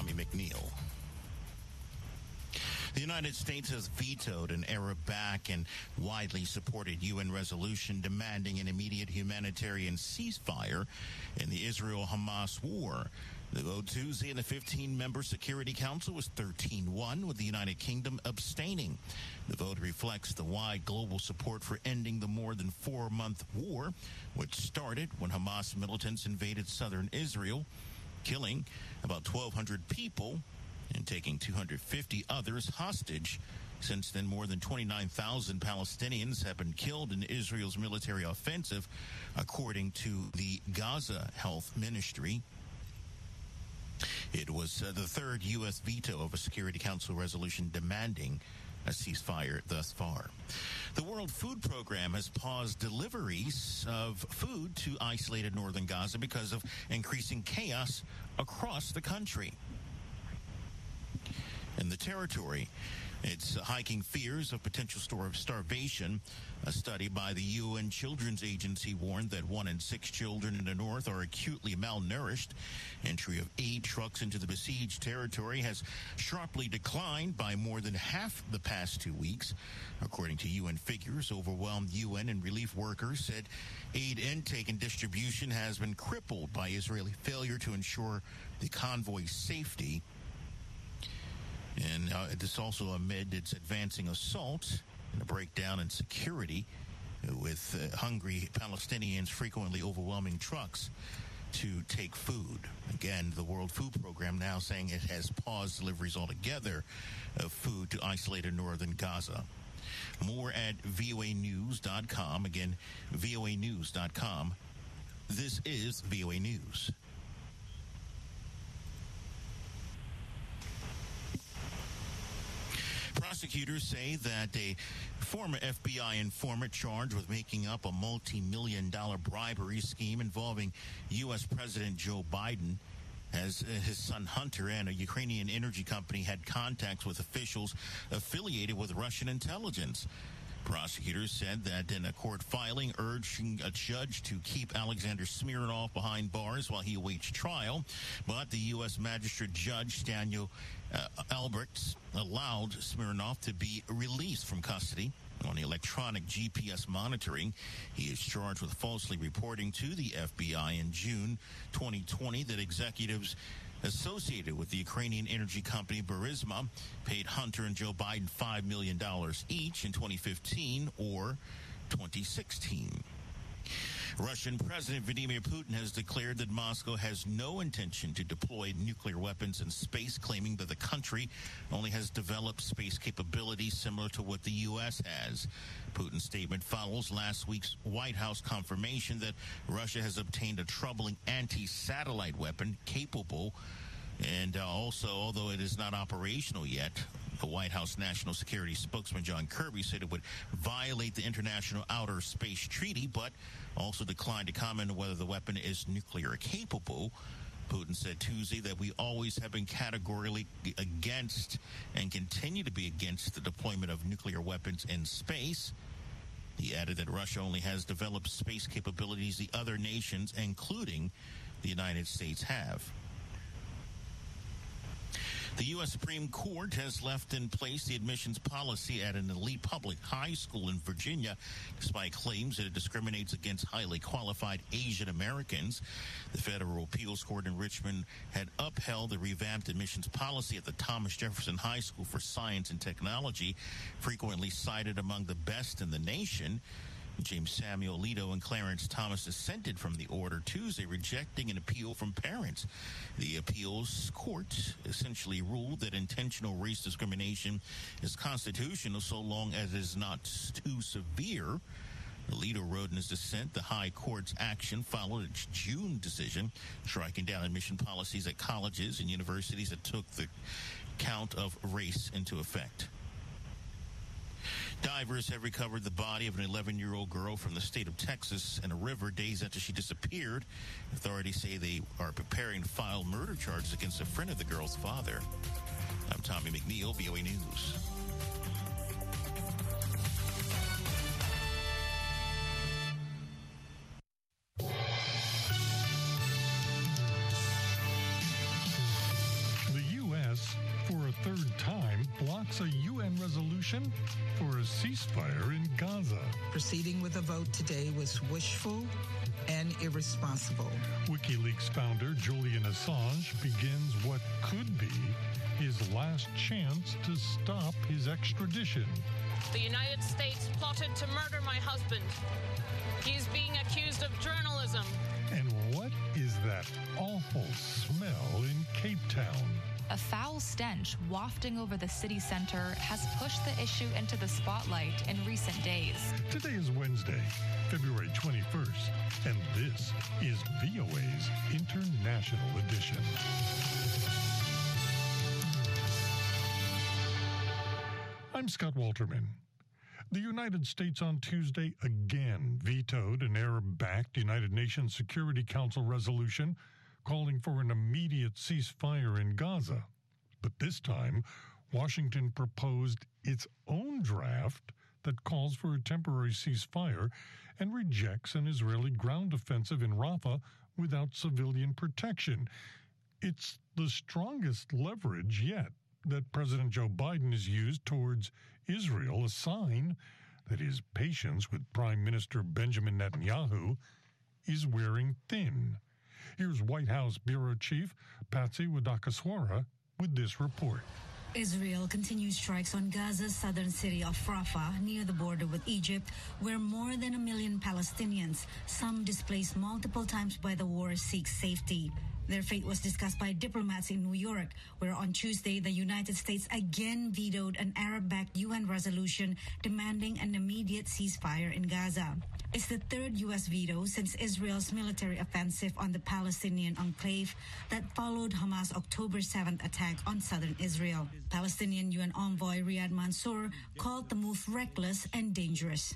Tommy McNeil. The United States has vetoed an Arab backed and widely supported UN resolution demanding an immediate humanitarian ceasefire in the Israel Hamas war. The vote Tuesday in the 15 member Security Council was 13 1, with the United Kingdom abstaining. The vote reflects the wide global support for ending the more than four month war, which started when Hamas militants invaded southern Israel, killing about 1,200 people and taking 250 others hostage. Since then, more than 29,000 Palestinians have been killed in Israel's military offensive, according to the Gaza Health Ministry. It was uh, the third U.S. veto of a Security Council resolution demanding a ceasefire thus far. The World Food Program has paused deliveries of food to isolated northern Gaza because of increasing chaos across the country in the territory. It's hiking fears of potential star- starvation. A study by the UN Children's Agency warned that one in six children in the north are acutely malnourished. Entry of aid trucks into the besieged territory has sharply declined by more than half the past two weeks. According to UN figures, overwhelmed UN and relief workers said aid intake and distribution has been crippled by Israeli failure to ensure the convoy's safety. And uh, this also amid its advancing assault and a breakdown in security with uh, hungry Palestinians frequently overwhelming trucks to take food. Again, the World Food Program now saying it has paused deliveries altogether of food to isolated northern Gaza. More at voanews.com. Again, voanews.com. This is VOA News. Prosecutors say that a former FBI informant charged with making up a multi million dollar bribery scheme involving U.S. President Joe Biden as uh, his son Hunter and a Ukrainian energy company had contacts with officials affiliated with Russian intelligence. Prosecutors said that in a court filing urging a judge to keep Alexander Smirnov behind bars while he awaits trial, but the U.S. Magistrate Judge Daniel uh, Albregts allowed Smirnov to be released from custody on electronic GPS monitoring. He is charged with falsely reporting to the FBI in June 2020 that executives associated with the Ukrainian energy company Burisma paid Hunter and Joe Biden $5 million each in 2015 or 2016. Russian President Vladimir Putin has declared that Moscow has no intention to deploy nuclear weapons in space, claiming that the country only has developed space capabilities similar to what the U.S. has. Putin's statement follows last week's White House confirmation that Russia has obtained a troubling anti satellite weapon capable. And uh, also, although it is not operational yet, the White House National Security spokesman John Kirby said it would violate the International Outer Space Treaty, but also declined to comment on whether the weapon is nuclear capable. Putin said Tuesday that we always have been categorically against and continue to be against the deployment of nuclear weapons in space. He added that Russia only has developed space capabilities the other nations, including the United States, have. The U.S. Supreme Court has left in place the admissions policy at an elite public high school in Virginia, despite claims that it discriminates against highly qualified Asian Americans. The federal appeals court in Richmond had upheld the revamped admissions policy at the Thomas Jefferson High School for Science and Technology, frequently cited among the best in the nation. James Samuel Alito and Clarence Thomas dissented from the order Tuesday, rejecting an appeal from parents. The appeals court essentially ruled that intentional race discrimination is constitutional so long as it is not too severe. Alito wrote in his dissent the High Court's action followed its June decision, striking down admission policies at colleges and universities that took the count of race into effect. Divers have recovered the body of an 11 year old girl from the state of Texas in a river days after she disappeared. Authorities say they are preparing to file murder charges against a friend of the girl's father. I'm Tommy McNeil, VOA News. The U.S., for a third time, blocks a ceasefire in Gaza. Proceeding with a vote today was wishful and irresponsible. WikiLeaks founder Julian Assange begins what could be his last chance to stop his extradition. The United States plotted to murder my husband. He's being accused of journalism. And what is that awful smell in Cape Town? A foul stench wafting over the city center has pushed the issue into the spotlight in recent days. Today is Wednesday, February 21st, and this is VOA's International Edition. I'm Scott Walterman. The United States on Tuesday again vetoed an Arab backed United Nations Security Council resolution calling for an immediate ceasefire in Gaza. But this time, Washington proposed its own draft that calls for a temporary ceasefire and rejects an Israeli ground offensive in Rafah without civilian protection. It's the strongest leverage yet that President Joe Biden has used towards Israel, a sign that his patience with Prime Minister Benjamin Netanyahu is wearing thin. Here's White House Bureau Chief Patsy Widakuswara with this report. Israel continues strikes on Gaza's southern city of Rafah near the border with Egypt, where more than a million Palestinians, some displaced multiple times by the war, seek safety. Their fate was discussed by diplomats in New York, where on Tuesday the United States again vetoed an Arab backed UN resolution demanding an immediate ceasefire in Gaza. It's the third U.S. veto since Israel's military offensive on the Palestinian enclave that followed Hamas' October 7th attack on southern Israel. Palestinian UN envoy Riyad Mansour called the move reckless and dangerous.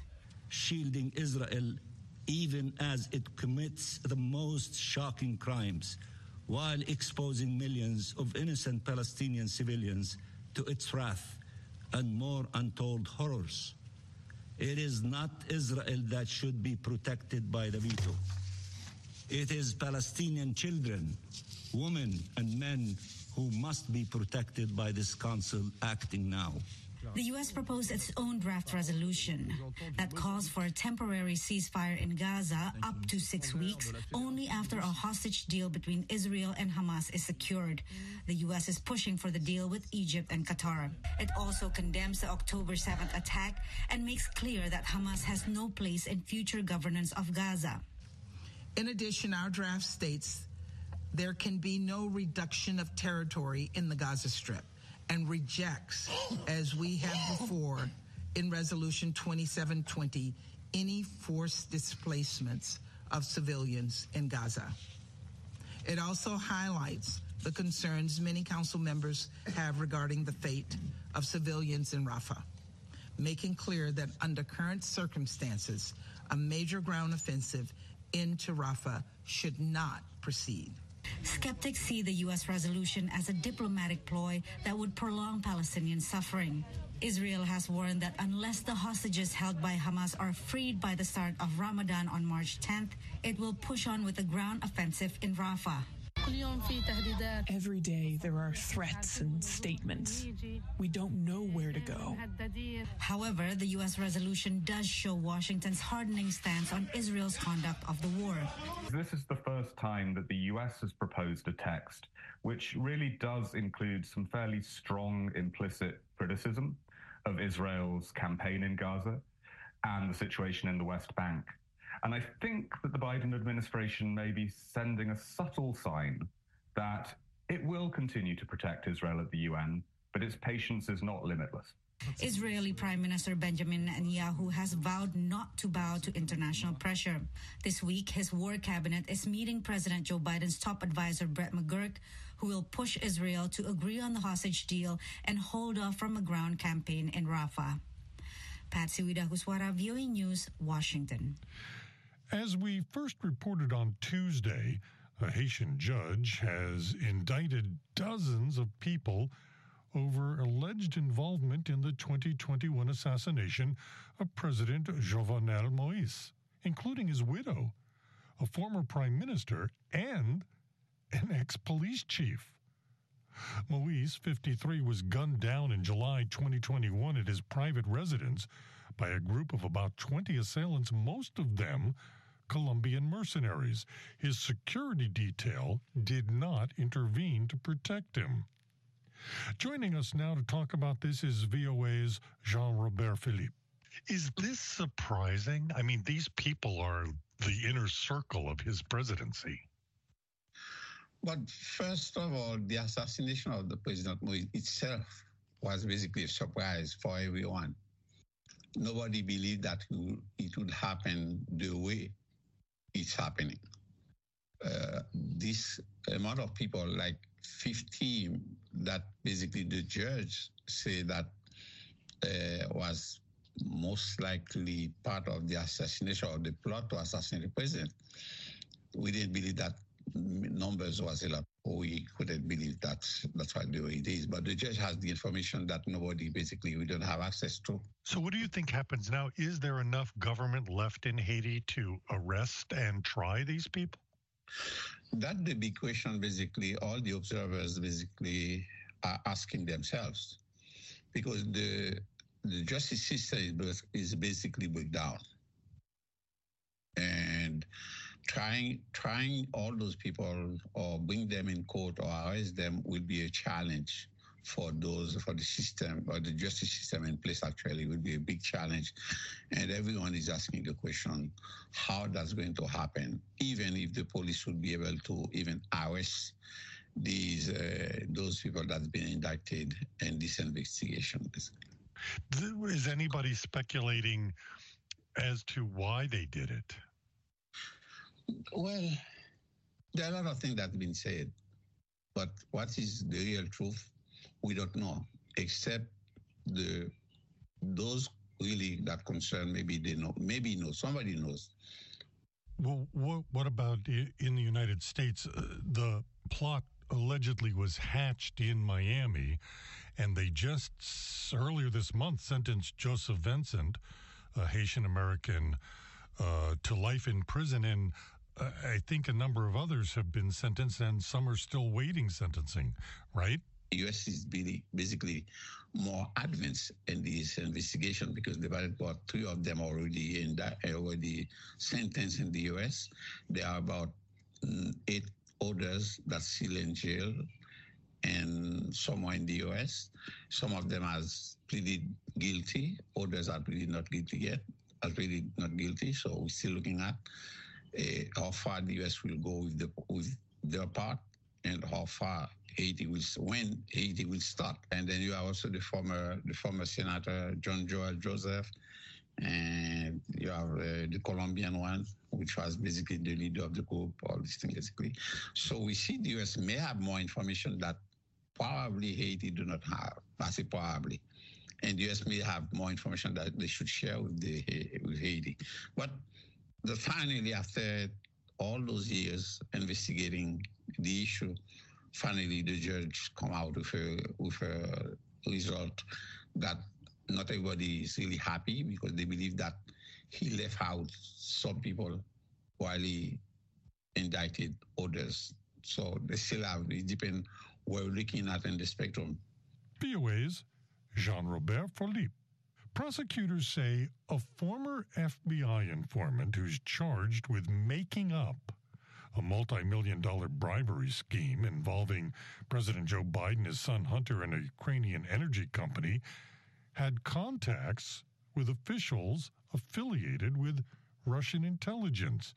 Shielding Israel even as it commits the most shocking crimes while exposing millions of innocent Palestinian civilians to its wrath and more untold horrors. It is not Israel that should be protected by the veto. It is Palestinian children, women, and men who must be protected by this council acting now. The U.S. proposed its own draft resolution that calls for a temporary ceasefire in Gaza up to six weeks, only after a hostage deal between Israel and Hamas is secured. The U.S. is pushing for the deal with Egypt and Qatar. It also condemns the October 7th attack and makes clear that Hamas has no place in future governance of Gaza. In addition, our draft states there can be no reduction of territory in the Gaza Strip and rejects, as we have before in Resolution 2720, any forced displacements of civilians in Gaza. It also highlights the concerns many council members have regarding the fate of civilians in Rafah, making clear that under current circumstances, a major ground offensive into Rafah should not proceed. Skeptics see the U.S. resolution as a diplomatic ploy that would prolong Palestinian suffering. Israel has warned that unless the hostages held by Hamas are freed by the start of Ramadan on March 10th, it will push on with a ground offensive in Rafah. Every day there are threats and statements. We don't know where to go. However, the U.S. resolution does show Washington's hardening stance on Israel's conduct of the war. This is the first time that the U.S. has proposed a text which really does include some fairly strong implicit criticism of Israel's campaign in Gaza and the situation in the West Bank. And I think that the Biden administration may be sending a subtle sign that it will continue to protect Israel at the UN, but its patience is not limitless. Israeli Prime Minister Benjamin Netanyahu has vowed not to bow to international pressure. This week, his war cabinet is meeting President Joe Biden's top advisor, Brett McGurk, who will push Israel to agree on the hostage deal and hold off from a ground campaign in Rafah. Patsy Widakuswara, VOA News, Washington. As we first reported on Tuesday, a Haitian judge has indicted dozens of people over alleged involvement in the 2021 assassination of President Jovenel Moise, including his widow, a former prime minister, and an ex police chief. Moise, 53, was gunned down in July 2021 at his private residence by a group of about 20 assailants, most of them Colombian mercenaries. His security detail did not intervene to protect him. Joining us now to talk about this is VOA's Jean Robert Philippe. Is this surprising? I mean, these people are the inner circle of his presidency. But first of all, the assassination of the president itself was basically a surprise for everyone. Nobody believed that it would happen the way it's happening. Uh, this amount of people, like 15, that basically the judge say that uh, was most likely part of the assassination or the plot to assassinate the president. We didn't believe that numbers was a lot. We couldn't believe that that's what the way it is. But the judge has the information that nobody basically we don't have access to. So what do you think happens now? Is there enough government left in Haiti to arrest and try these people? That's the big question basically all the observers basically are asking themselves. Because the the justice system is, is basically break down. And trying trying all those people or bring them in court or arrest them will be a challenge for those for the system or the justice system in place actually will be a big challenge. And everyone is asking the question how that's going to happen? Even if the police would be able to even arrest these uh, those people that's been indicted in this investigation is anybody speculating as to why they did it well, there are a lot of things that have been said, but what is the real truth? We don't know, except the those really that concern. Maybe they know. Maybe know. Somebody knows. Well, what what about in the United States? Uh, the plot allegedly was hatched in Miami, and they just earlier this month sentenced Joseph Vincent, a Haitian American, uh, to life in prison. And I think a number of others have been sentenced, and some are still waiting sentencing, right? The U.S. is basically more advanced in this investigation because they've got three of them already in that already sentenced in the U.S. There are about mm, eight others that still in jail and somewhere in the U.S. Some of them has pleaded guilty. Others are pleaded not guilty yet. Are pleaded not guilty. So we're still looking at how far the U.S. will go with the with their part and how far Haiti will when Haiti will start. And then you have also the former the former Senator John Joel Joseph, and you have uh, the Colombian one, which was basically the leader of the group. All these things basically. So we see the U.S. may have more information that probably Haiti do not have. I say probably. And the U.S. may have more information that they should share with the with Haiti, but the finally, after all those years investigating the issue, finally the judge come out with a with a result that not everybody is really happy because they believe that he left out some people while he indicted others. So they still have it depends where we're looking at in the spectrum. VOA's Jean Robert Philippe. Prosecutors say a former FBI informant who's charged with making up a multi million dollar bribery scheme involving President Joe Biden, his son Hunter, and a Ukrainian energy company had contacts with officials affiliated with Russian intelligence.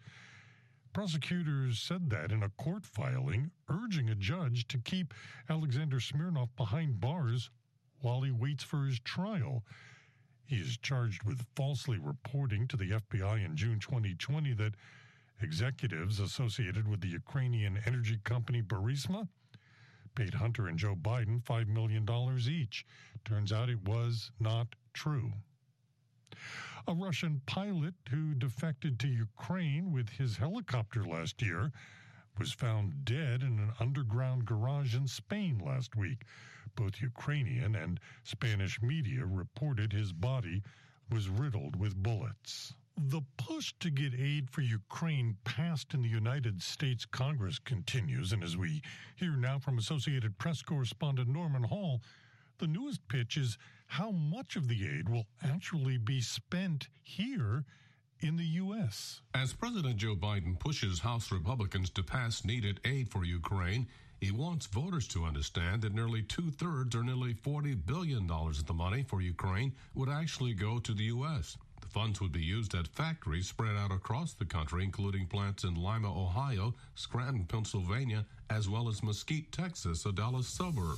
Prosecutors said that in a court filing, urging a judge to keep Alexander Smirnov behind bars while he waits for his trial. He is charged with falsely reporting to the FBI in June 2020 that executives associated with the Ukrainian energy company Burisma paid Hunter and Joe Biden $5 million each. Turns out it was not true. A Russian pilot who defected to Ukraine with his helicopter last year was found dead in an underground garage in Spain last week. Both Ukrainian and Spanish media reported his body was riddled with bullets. The push to get aid for Ukraine passed in the United States Congress continues, and as we hear now from Associated Press correspondent Norman Hall, the newest pitch is how much of the aid will actually be spent here in the U.S. As President Joe Biden pushes House Republicans to pass needed aid for Ukraine, he wants voters to understand that nearly two thirds or nearly $40 billion of the money for Ukraine would actually go to the U.S. The funds would be used at factories spread out across the country, including plants in Lima, Ohio, Scranton, Pennsylvania, as well as Mesquite, Texas, a Dallas suburb.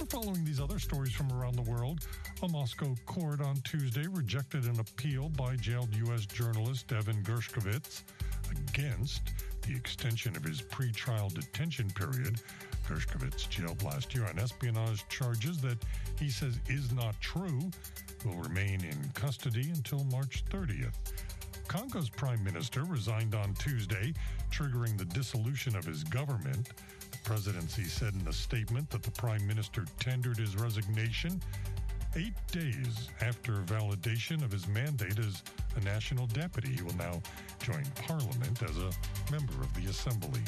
We're Following these other stories from around the world, a Moscow court on Tuesday rejected an appeal by jailed U.S. journalist Evan Gershkovich against the extension of his pretrial detention period Gershkovich jailed last year on espionage charges that he says is not true, will remain in custody until March 30th. Congo's prime minister resigned on Tuesday, triggering the dissolution of his government. The presidency said in a statement that the prime minister tendered his resignation eight days after validation of his mandate as a national deputy. Will now join parliament as a member of the assembly.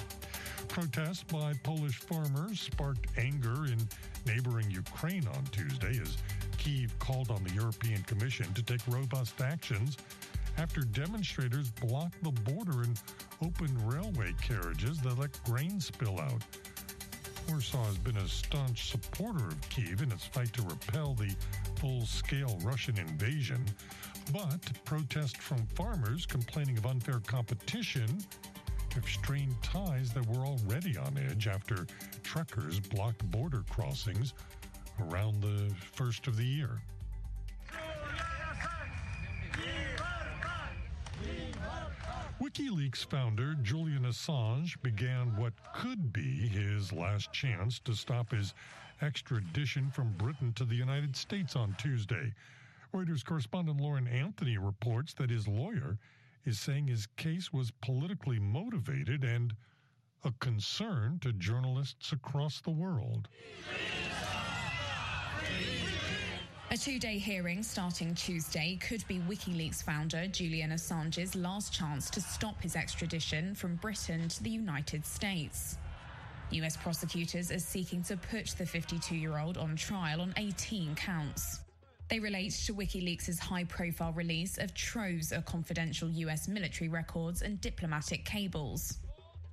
Protests by Polish farmers sparked anger in neighboring Ukraine on Tuesday as Kiev called on the European Commission to take robust actions after demonstrators blocked the border and opened railway carriages that let grain spill out. Warsaw has been a staunch supporter of Kiev in its fight to repel the full scale Russian invasion, but protests from farmers complaining of unfair competition have strained ties that were already on edge after truckers blocked border crossings around the first of the year. WikiLeaks founder Julian Assange began what could be his last chance to stop his extradition from Britain to the United States on Tuesday. Reuters correspondent Lauren Anthony reports that his lawyer is saying his case was politically motivated and a concern to journalists across the world. A two day hearing starting Tuesday could be WikiLeaks founder Julian Assange's last chance to stop his extradition from Britain to the United States. US prosecutors are seeking to put the 52 year old on trial on 18 counts. They relate to WikiLeaks' high profile release of troves of confidential US military records and diplomatic cables.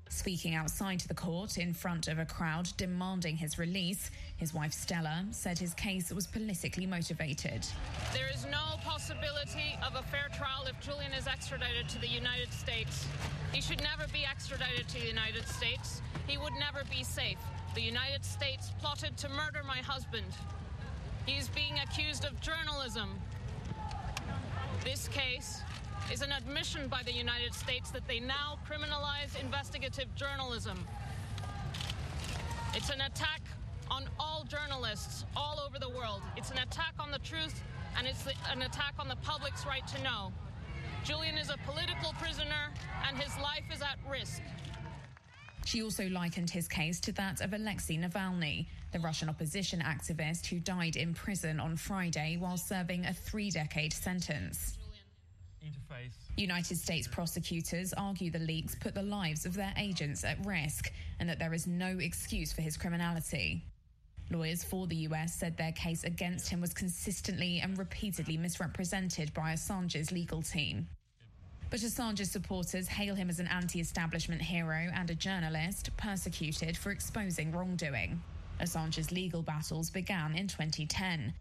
Speaking outside the court in front of a crowd demanding his release, his wife Stella said his case was politically motivated. There is no possibility of a fair trial if Julian is extradited to the United States. He should never be extradited to the United States. He would never be safe. The United States plotted to murder my husband. He is being accused of journalism. This case is an admission by the United States that they now criminalize investigative journalism. It's an attack on all journalists all over the world. It's an attack on the truth and it's an attack on the public's right to know. Julian is a political prisoner and his life is at risk. She also likened his case to that of Alexei Navalny, the Russian opposition activist who died in prison on Friday while serving a three decade sentence. United States prosecutors argue the leaks put the lives of their agents at risk and that there is no excuse for his criminality. Lawyers for the US said their case against him was consistently and repeatedly misrepresented by Assange's legal team. But Assange's supporters hail him as an anti establishment hero and a journalist persecuted for exposing wrongdoing. Assange's legal battles began in 2010.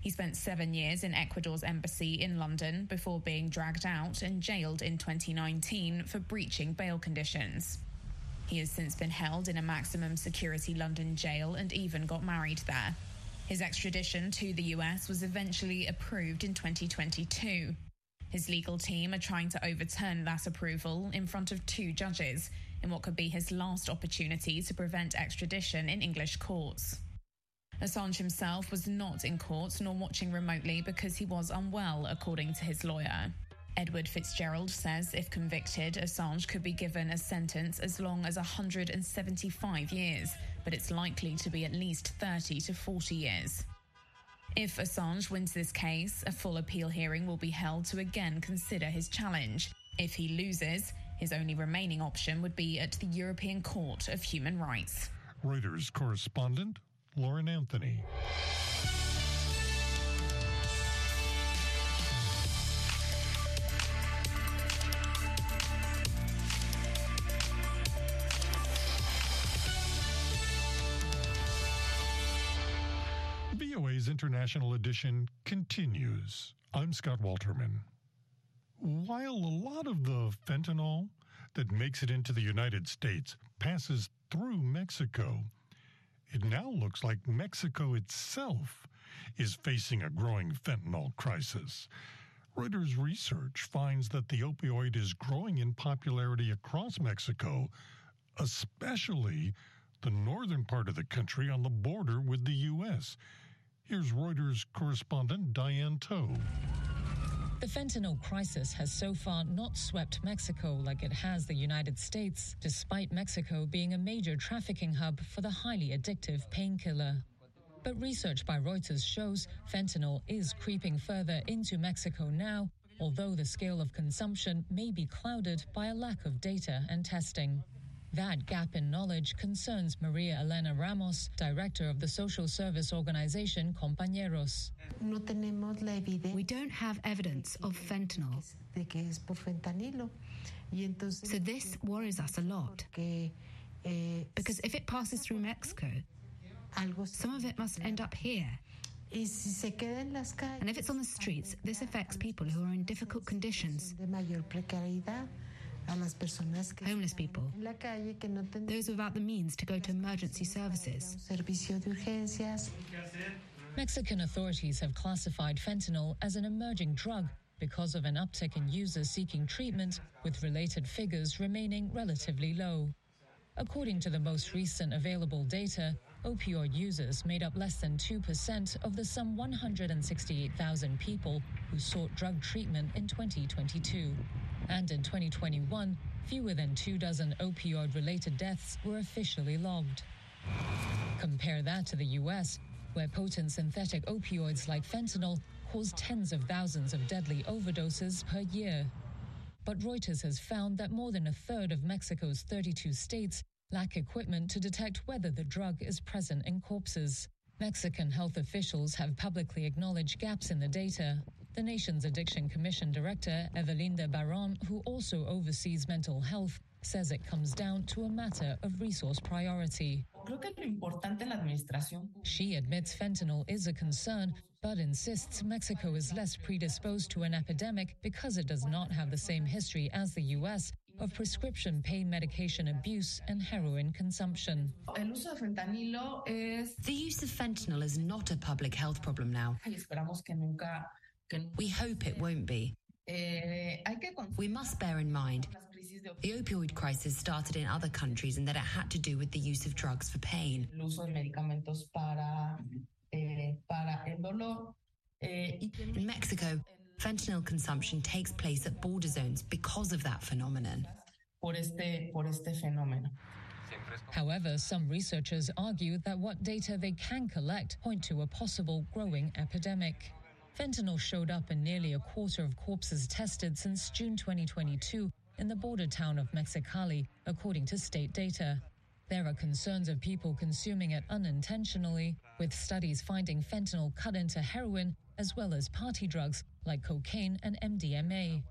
He spent seven years in Ecuador's embassy in London before being dragged out and jailed in 2019 for breaching bail conditions. He has since been held in a maximum security London jail and even got married there. His extradition to the US was eventually approved in 2022. His legal team are trying to overturn that approval in front of two judges in what could be his last opportunity to prevent extradition in English courts. Assange himself was not in court nor watching remotely because he was unwell, according to his lawyer. Edward Fitzgerald says if convicted, Assange could be given a sentence as long as 175 years, but it's likely to be at least 30 to 40 years. If Assange wins this case, a full appeal hearing will be held to again consider his challenge. If he loses, his only remaining option would be at the European Court of Human Rights. Reuters correspondent Lauren Anthony. International Edition continues. I'm Scott Walterman. While a lot of the fentanyl that makes it into the United States passes through Mexico, it now looks like Mexico itself is facing a growing fentanyl crisis. Reuters research finds that the opioid is growing in popularity across Mexico, especially the northern part of the country on the border with the U.S. Here's Reuters correspondent Diane Toe. The fentanyl crisis has so far not swept Mexico like it has the United States, despite Mexico being a major trafficking hub for the highly addictive painkiller. But research by Reuters shows fentanyl is creeping further into Mexico now, although the scale of consumption may be clouded by a lack of data and testing. That gap in knowledge concerns Maria Elena Ramos, director of the social service organization Compañeros. We don't have evidence of fentanyl. So this worries us a lot. Because if it passes through Mexico, some of it must end up here. And if it's on the streets, this affects people who are in difficult conditions homeless people, those without the means to go to emergency services. Mexican authorities have classified fentanyl as an emerging drug because of an uptick in users seeking treatment, with related figures remaining relatively low. According to the most recent available data, opioid users made up less than 2% of the some 168,000 people who sought drug treatment in 2022. And in 2021, fewer than two dozen opioid related deaths were officially logged. Compare that to the US, where potent synthetic opioids like fentanyl cause tens of thousands of deadly overdoses per year. But Reuters has found that more than a third of Mexico's 32 states lack equipment to detect whether the drug is present in corpses. Mexican health officials have publicly acknowledged gaps in the data. The nation's Addiction Commission director, Evalinda Barrón, who also oversees mental health, says it comes down to a matter of resource priority. She admits fentanyl is a concern, but insists Mexico is less predisposed to an epidemic because it does not have the same history as the U.S. of prescription pain medication abuse and heroin consumption. The use of fentanyl is not a public health problem now. We hope it won't be. We must bear in mind the opioid crisis started in other countries and that it had to do with the use of drugs for pain. In Mexico, fentanyl consumption takes place at border zones because of that phenomenon. However, some researchers argue that what data they can collect point to a possible growing epidemic. Fentanyl showed up in nearly a quarter of corpses tested since June 2022 in the border town of Mexicali, according to state data. There are concerns of people consuming it unintentionally, with studies finding fentanyl cut into heroin as well as party drugs like cocaine and MDMA.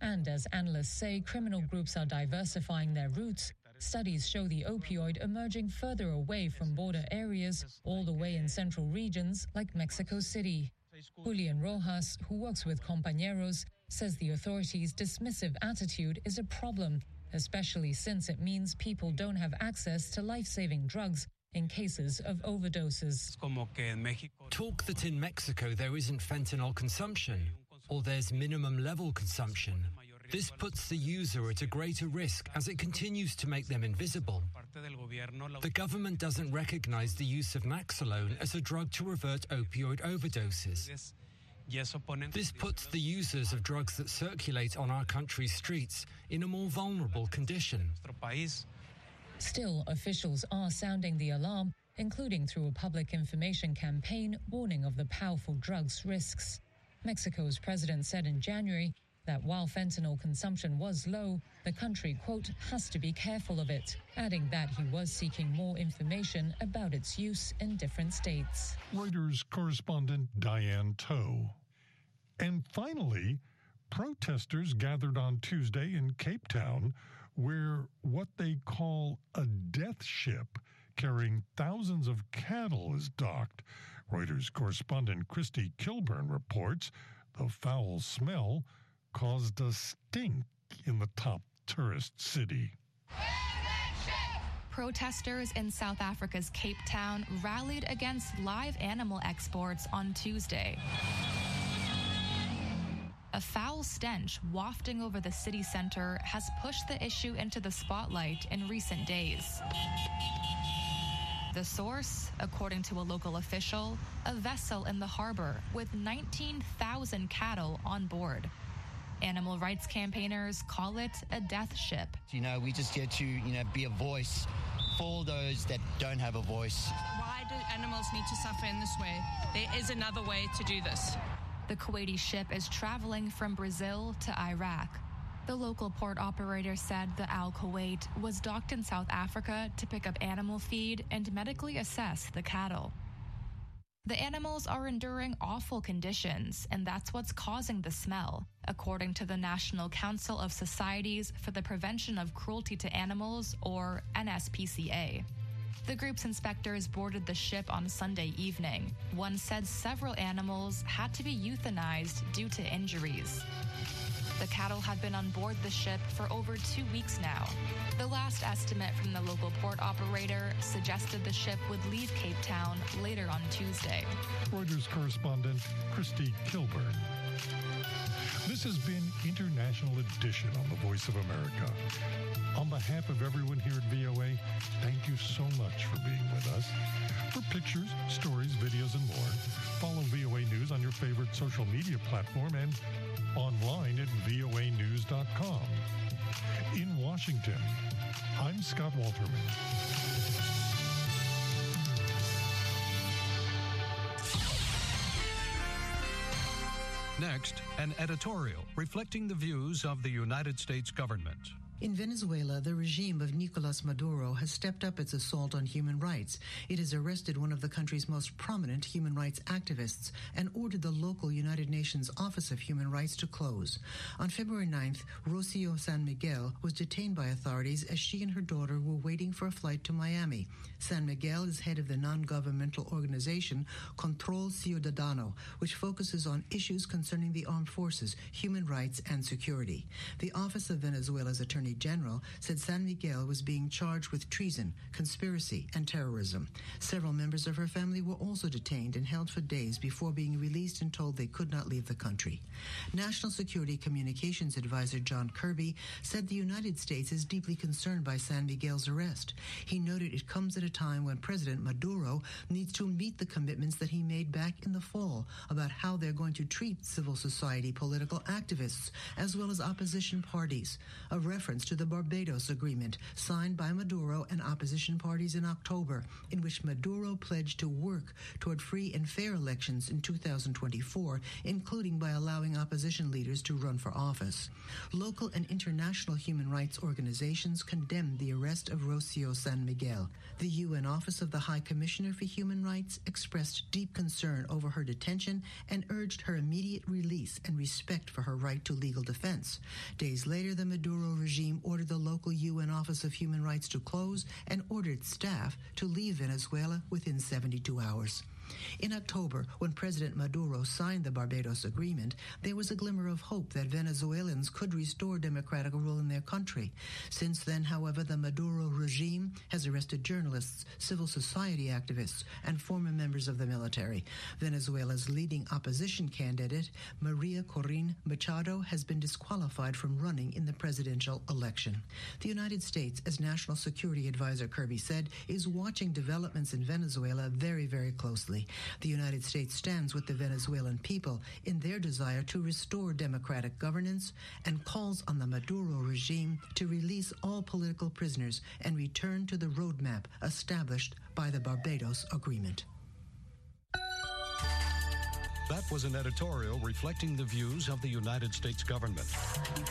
And as analysts say, criminal groups are diversifying their routes. Studies show the opioid emerging further away from border areas, all the way in central regions like Mexico City. Julian Rojas, who works with Compañeros, says the authorities' dismissive attitude is a problem, especially since it means people don't have access to life saving drugs in cases of overdoses. Talk that in Mexico there isn't fentanyl consumption, or there's minimum level consumption. This puts the user at a greater risk as it continues to make them invisible. The government doesn't recognize the use of Naloxone as a drug to revert opioid overdoses. This puts the users of drugs that circulate on our country's streets in a more vulnerable condition. Still, officials are sounding the alarm including through a public information campaign warning of the powerful drug's risks. Mexico's president said in January that while fentanyl consumption was low, the country, quote, has to be careful of it, adding that he was seeking more information about its use in different states. Reuters correspondent Diane Toe. And finally, protesters gathered on Tuesday in Cape Town where what they call a death ship carrying thousands of cattle is docked. Reuters correspondent Christy Kilburn reports the foul smell caused a stink in the top tourist city. Protesters in South Africa's Cape Town rallied against live animal exports on Tuesday. A foul stench wafting over the city center has pushed the issue into the spotlight in recent days. The source, according to a local official, a vessel in the harbor with 19,000 cattle on board. Animal rights campaigners call it a death ship. You know, we just get to, you know, be a voice for those that don't have a voice. Why do animals need to suffer in this way? There is another way to do this. The Kuwaiti ship is traveling from Brazil to Iraq. The local port operator said the Al Kuwait was docked in South Africa to pick up animal feed and medically assess the cattle. The animals are enduring awful conditions, and that's what's causing the smell, according to the National Council of Societies for the Prevention of Cruelty to Animals, or NSPCA. The group's inspectors boarded the ship on Sunday evening. One said several animals had to be euthanized due to injuries. The cattle had been on board the ship for over two weeks now. The last estimate from the local port operator suggested the ship would leave Cape Town later on Tuesday. Reuters correspondent Christy Kilburn. This has been International Edition on the Voice of America. On behalf of everyone here at VOA, thank you so much for being with us. For pictures, stories, videos, and more, follow VOA News on your favorite social media platform and online at voanews.com. In Washington, I'm Scott Walterman. Next, an editorial reflecting the views of the United States government. In Venezuela, the regime of Nicolas Maduro has stepped up its assault on human rights. It has arrested one of the country's most prominent human rights activists and ordered the local United Nations Office of Human Rights to close. On February 9th, Rocio San Miguel was detained by authorities as she and her daughter were waiting for a flight to Miami. San Miguel is head of the non-governmental organization Control Ciudadano, which focuses on issues concerning the armed forces, human rights, and security. The Office of Venezuela's Attorney General said San Miguel was being charged with treason, conspiracy, and terrorism. Several members of her family were also detained and held for days before being released and told they could not leave the country. National Security Communications Advisor John Kirby said the United States is deeply concerned by San Miguel's arrest. He noted it comes at a time when President Maduro needs to meet the commitments that he made back in the fall about how they're going to treat civil society political activists as well as opposition parties. A reference to the Barbados Agreement signed by Maduro and opposition parties in October, in which Maduro pledged to work toward free and fair elections in 2024, including by allowing opposition leaders to run for office. Local and international human rights organizations condemned the arrest of Rocio San Miguel. The UN Office of the High Commissioner for Human Rights expressed deep concern over her detention and urged her immediate release and respect for her right to legal defense. Days later, the Maduro regime ordered the local UN Office of Human Rights to close and ordered staff to leave Venezuela within 72 hours. In October, when President Maduro signed the Barbados Agreement, there was a glimmer of hope that Venezuelans could restore democratic rule in their country. Since then, however, the Maduro regime has arrested journalists, civil society activists, and former members of the military. Venezuela's leading opposition candidate, Maria Corina Machado, has been disqualified from running in the presidential election. The United States, as National Security Advisor Kirby said, is watching developments in Venezuela very, very closely. The United States stands with the Venezuelan people in their desire to restore democratic governance and calls on the Maduro regime to release all political prisoners and return to the roadmap established by the Barbados Agreement. That was an editorial reflecting the views of the United States government.